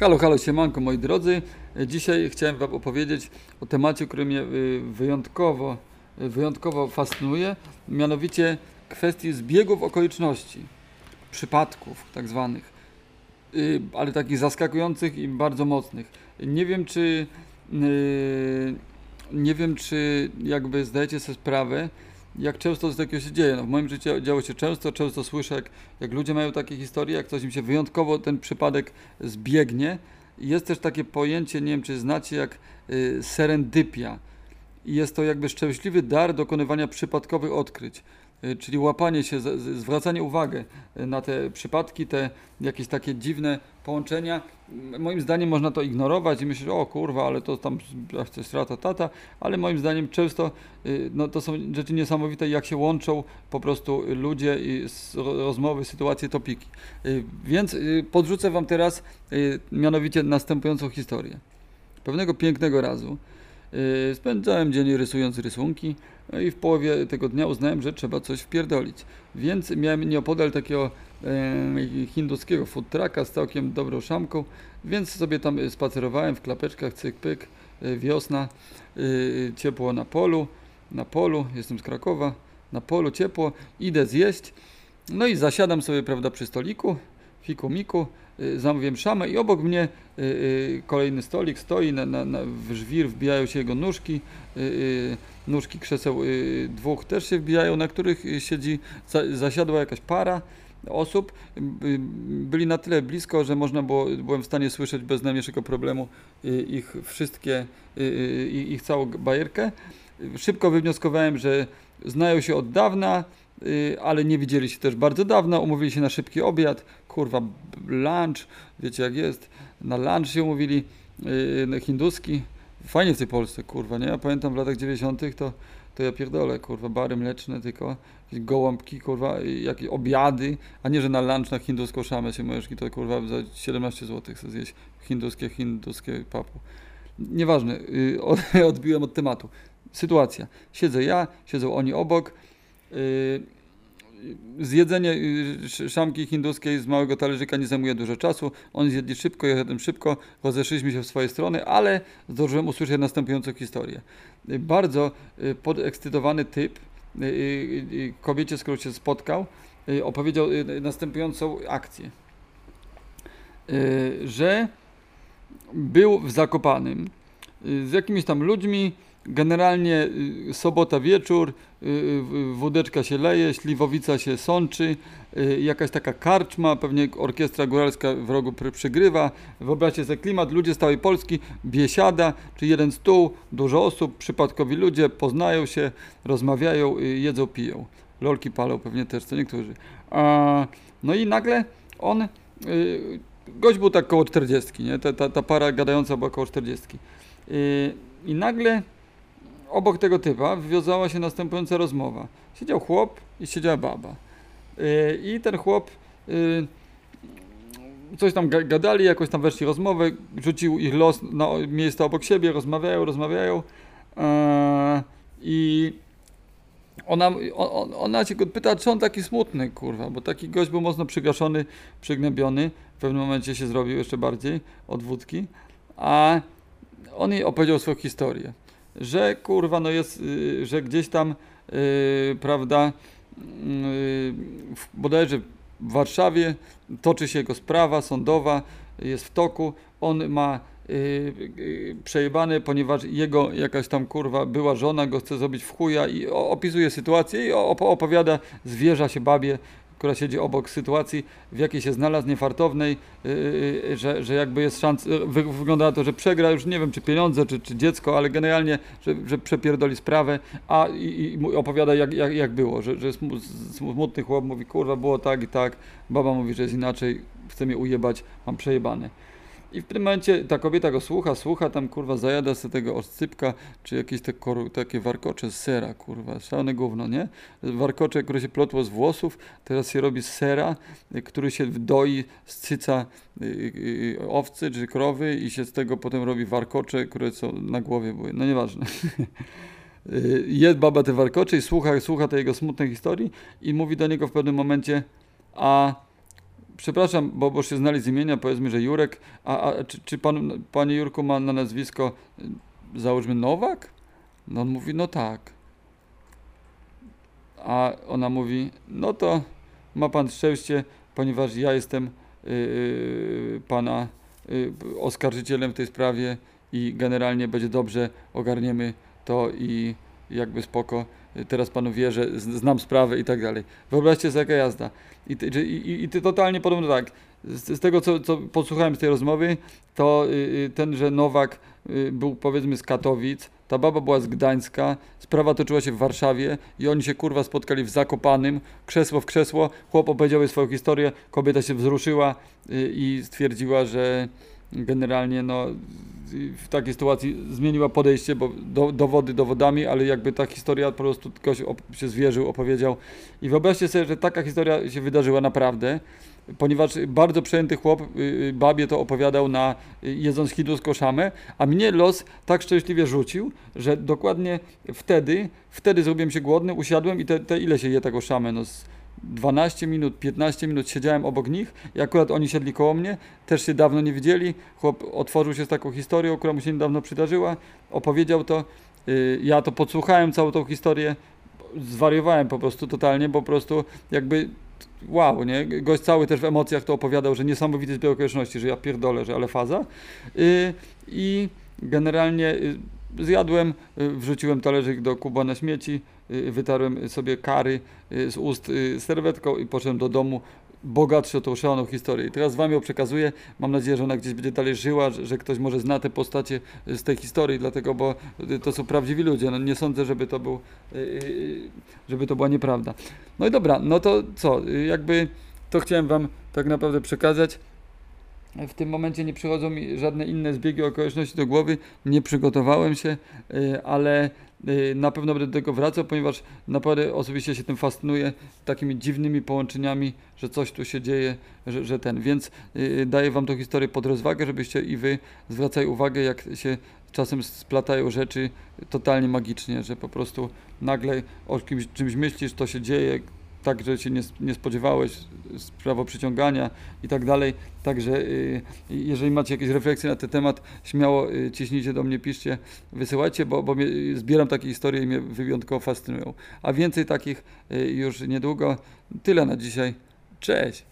Halo, halo, siemanko moi drodzy. Dzisiaj chciałem Wam opowiedzieć o temacie, który mnie y, wyjątkowo, y, wyjątkowo fascynuje, mianowicie kwestii zbiegów okoliczności, przypadków tak zwanych, y, ale takich zaskakujących i bardzo mocnych. Nie wiem, czy nie wiem, czy jakby zdajecie sobie sprawę, jak często coś takiego się dzieje. No, w moim życiu działo się często, często słyszę, jak, jak ludzie mają takie historie, jak coś im się wyjątkowo ten przypadek zbiegnie. Jest też takie pojęcie, nie wiem czy znacie, jak y, serendypia. Jest to jakby szczęśliwy dar dokonywania przypadkowych odkryć. Y, czyli łapanie się, zwracanie uwagi y, na te przypadki, te jakieś takie dziwne połączenia. Moim zdaniem można to ignorować i myśleć, o kurwa, ale to tam coś strata tata, ale moim zdaniem często y, no, to są rzeczy niesamowite, jak się łączą po prostu ludzie i rozmowy, sytuacje, topiki. Więc podrzucę Wam teraz mianowicie następującą historię. Pewnego pięknego razu spędzałem dzień rysując rysunki no i w połowie tego dnia uznałem, że trzeba coś wpierdolić. Więc miałem nieopodal takiego e, hinduskiego food trucka z całkiem dobrą szamką, więc sobie tam spacerowałem w klapeczkach, cyk pyk, e, wiosna, e, ciepło na polu, na polu, jestem z Krakowa, na polu ciepło, idę zjeść, no i zasiadam sobie, prawda, przy stoliku, fiku miku, Y, zamówiłem szamę i obok mnie y, y, kolejny stolik stoi, na, na, na, w żwir wbijają się jego nóżki, nóżki krzeseł dwóch też się wbijają, na których siedzi, zasiadła jakaś para osób. Byli na tyle blisko, że można było, byłem w stanie słyszeć bez najmniejszego problemu ich wszystkie, ich całą bajerkę. Szybko wywnioskowałem, że znają się od dawna, ale nie widzieli się też bardzo dawno, umówili się na szybki obiad, kurwa, lunch, wiecie jak jest, na lunch się umówili, yy, hinduski, fajnie w tej Polsce, kurwa, nie? Ja pamiętam w latach 90. to, to ja pierdolę, kurwa, bary mleczne, tylko jakieś gołąbki, kurwa, jakieś obiady, a nie, że na lunch na hinduską szamę się możesz to kurwa za 17 zł chcę zjeść hinduskie, hinduskie papu. Nieważne, yy, odbiłem od tematu. Sytuacja. Siedzę ja, siedzą oni obok, Y, zjedzenie y, szamki hinduskiej z małego talerzyka nie zajmuje dużo czasu. On zjedli szybko, ja jadłem szybko, rozeszliśmy się w swoje strony, ale zdążyłem usłyszeć następującą historię. Y, bardzo podekscytowany typ, kobiecie, z którą się spotkał, opowiedział następującą akcję. Że był w Zakopanym z jakimiś tam ludźmi, Generalnie y, sobota wieczór, y, y, wódeczka się leje, śliwowica się sączy, jakaś taka karczma, pewnie orkiestra góralska w rogu przygrywa. Wyobraźcie sobie klimat, ludzie z całej Polski, biesiada, czy jeden stół, dużo osób, przypadkowi ludzie, poznają się, rozmawiają, jedzą, piją. Lolki palą pewnie też, co niektórzy. No i nagle on, gość był tak koło 40, nie? Ta, ta, ta para gadająca była koło 40. I nagle obok tego typa wywiązała się następująca rozmowa. Siedział chłop i siedziała baba. Yy, I ten chłop yy, coś tam gadali, jakoś tam weszli rozmowę, rzucił ich los na miejsce obok siebie, rozmawiają, rozmawiają. Yy, I ona, on, ona się go pyta, czy on taki smutny, kurwa, bo taki gość był mocno przygaszony, przygnębiony. W pewnym momencie się zrobił jeszcze bardziej od wódki. A on jej opowiedział swoją historię że kurwa, no jest, y, że gdzieś tam, yy, prawda, yy, bodajże w Warszawie toczy się jego sprawa sądowa, jest w toku, on ma yy, przejebany, ponieważ jego jakaś tam kurwa była żona go chce zrobić w chuja i opisuje sytuację i opowiada, zwierza się babie, która siedzi obok sytuacji, w jakiej się znalazł, niefartownej, yy, że, że jakby jest szansa, wy, wygląda na to, że przegra już nie wiem czy pieniądze, czy, czy dziecko, ale generalnie, że, że przepierdoli sprawę, a i, i opowiada jak, jak, jak było, że, że smutny chłop mówi, kurwa było tak i tak, baba mówi, że jest inaczej, chce mnie ujebać, mam przejebane. I w tym momencie ta kobieta go słucha, słucha, tam kurwa zajada sobie tego oscypka, czy jakieś te takie warkocze z sera, kurwa, szalone gówno, nie? Warkocze, które się plotło z włosów, teraz się robi z sera, który się doi z cyca y, y, y, owcy czy krowy i się z tego potem robi warkocze, które są na głowie były. No nieważne. Jest baba te warkocze i słucha, słucha tej jego smutnej historii i mówi do niego w pewnym momencie, a przepraszam, bo, bo się znali z imienia, powiedzmy, że Jurek, a, a czy, czy pan, panie Jurku ma na nazwisko, y, załóżmy Nowak? No on mówi, no tak. A ona mówi, no to ma pan szczęście, ponieważ ja jestem yy, pana yy, oskarżycielem w tej sprawie i generalnie będzie dobrze, ogarniemy to i jakby spoko. Teraz panu wierzę, znam sprawę i tak dalej. Wyobraźcie sobie jaka jazda. I, i, i, i totalnie podobno tak. Z, z tego, co, co posłuchałem z tej rozmowy, to y, y, ten, że Nowak y, był powiedzmy z Katowic, ta baba była z Gdańska, sprawa toczyła się w Warszawie i oni się kurwa spotkali w Zakopanym, krzesło w krzesło, chłop opowiedział jej swoją historię, kobieta się wzruszyła y, i stwierdziła, że generalnie no, w takiej sytuacji zmieniła podejście, bo do, dowody dowodami, ale jakby ta historia po prostu ktoś się zwierzył, opowiedział. I wyobraźcie sobie, że taka historia się wydarzyła naprawdę, ponieważ bardzo przejęty chłop y, y, babie to opowiadał na y, jedząc hinduską szamę, a mnie los tak szczęśliwie rzucił, że dokładnie wtedy, wtedy zrobiłem się głodny, usiadłem i te, te ile się je tego szamę, no z 12 minut, 15 minut siedziałem obok nich i akurat oni siedli koło mnie, też się dawno nie widzieli, chłop otworzył się z taką historią, która mu się niedawno przydarzyła, opowiedział to, y, ja to podsłuchałem całą tą historię, zwariowałem po prostu totalnie, po prostu jakby wow, nie? Gość cały też w emocjach to opowiadał, że niesamowity zbieg okoliczności, że ja pierdolę, że ale faza. Y, I generalnie y, zjadłem, wrzuciłem talerzyk do kuba na śmieci, wytarłem sobie kary y, z ust y, serwetką i poszedłem do domu bogatszy o tą szaloną historię. I teraz wam ją przekazuję. Mam nadzieję, że ona gdzieś będzie dalej żyła, że, że ktoś może zna te postacie y, z tej historii, dlatego, bo y, to są prawdziwi ludzie. No, nie sądzę, żeby to był, y, y, żeby to była nieprawda. No i dobra, no to co, y, jakby to chciałem wam tak naprawdę przekazać. W tym momencie nie przychodzą mi żadne inne zbiegi okoliczności do głowy, nie przygotowałem się, y, ale y, na pewno będę do tego wracał, ponieważ naprawdę osobiście się tym fascynuję, takimi dziwnymi połączeniami, że coś tu się dzieje, że, że ten. Więc y, daję wam tą historię pod rozwagę, żebyście i wy zwracali uwagę, jak się czasem splatają rzeczy totalnie magicznie, że po prostu nagle o kimś, czymś myślisz, to się dzieje, tak, że się nie, nie spodziewałeś, prawo przyciągania i tak dalej. Także y, jeżeli macie jakieś refleksje na ten temat, śmiało y, ciśnijcie do mnie, piszcie, wysyłajcie, bo, bo zbieram takie historie i mnie wyjątkowo fascynują. A więcej takich y, już niedługo. Tyle na dzisiaj. Cześć!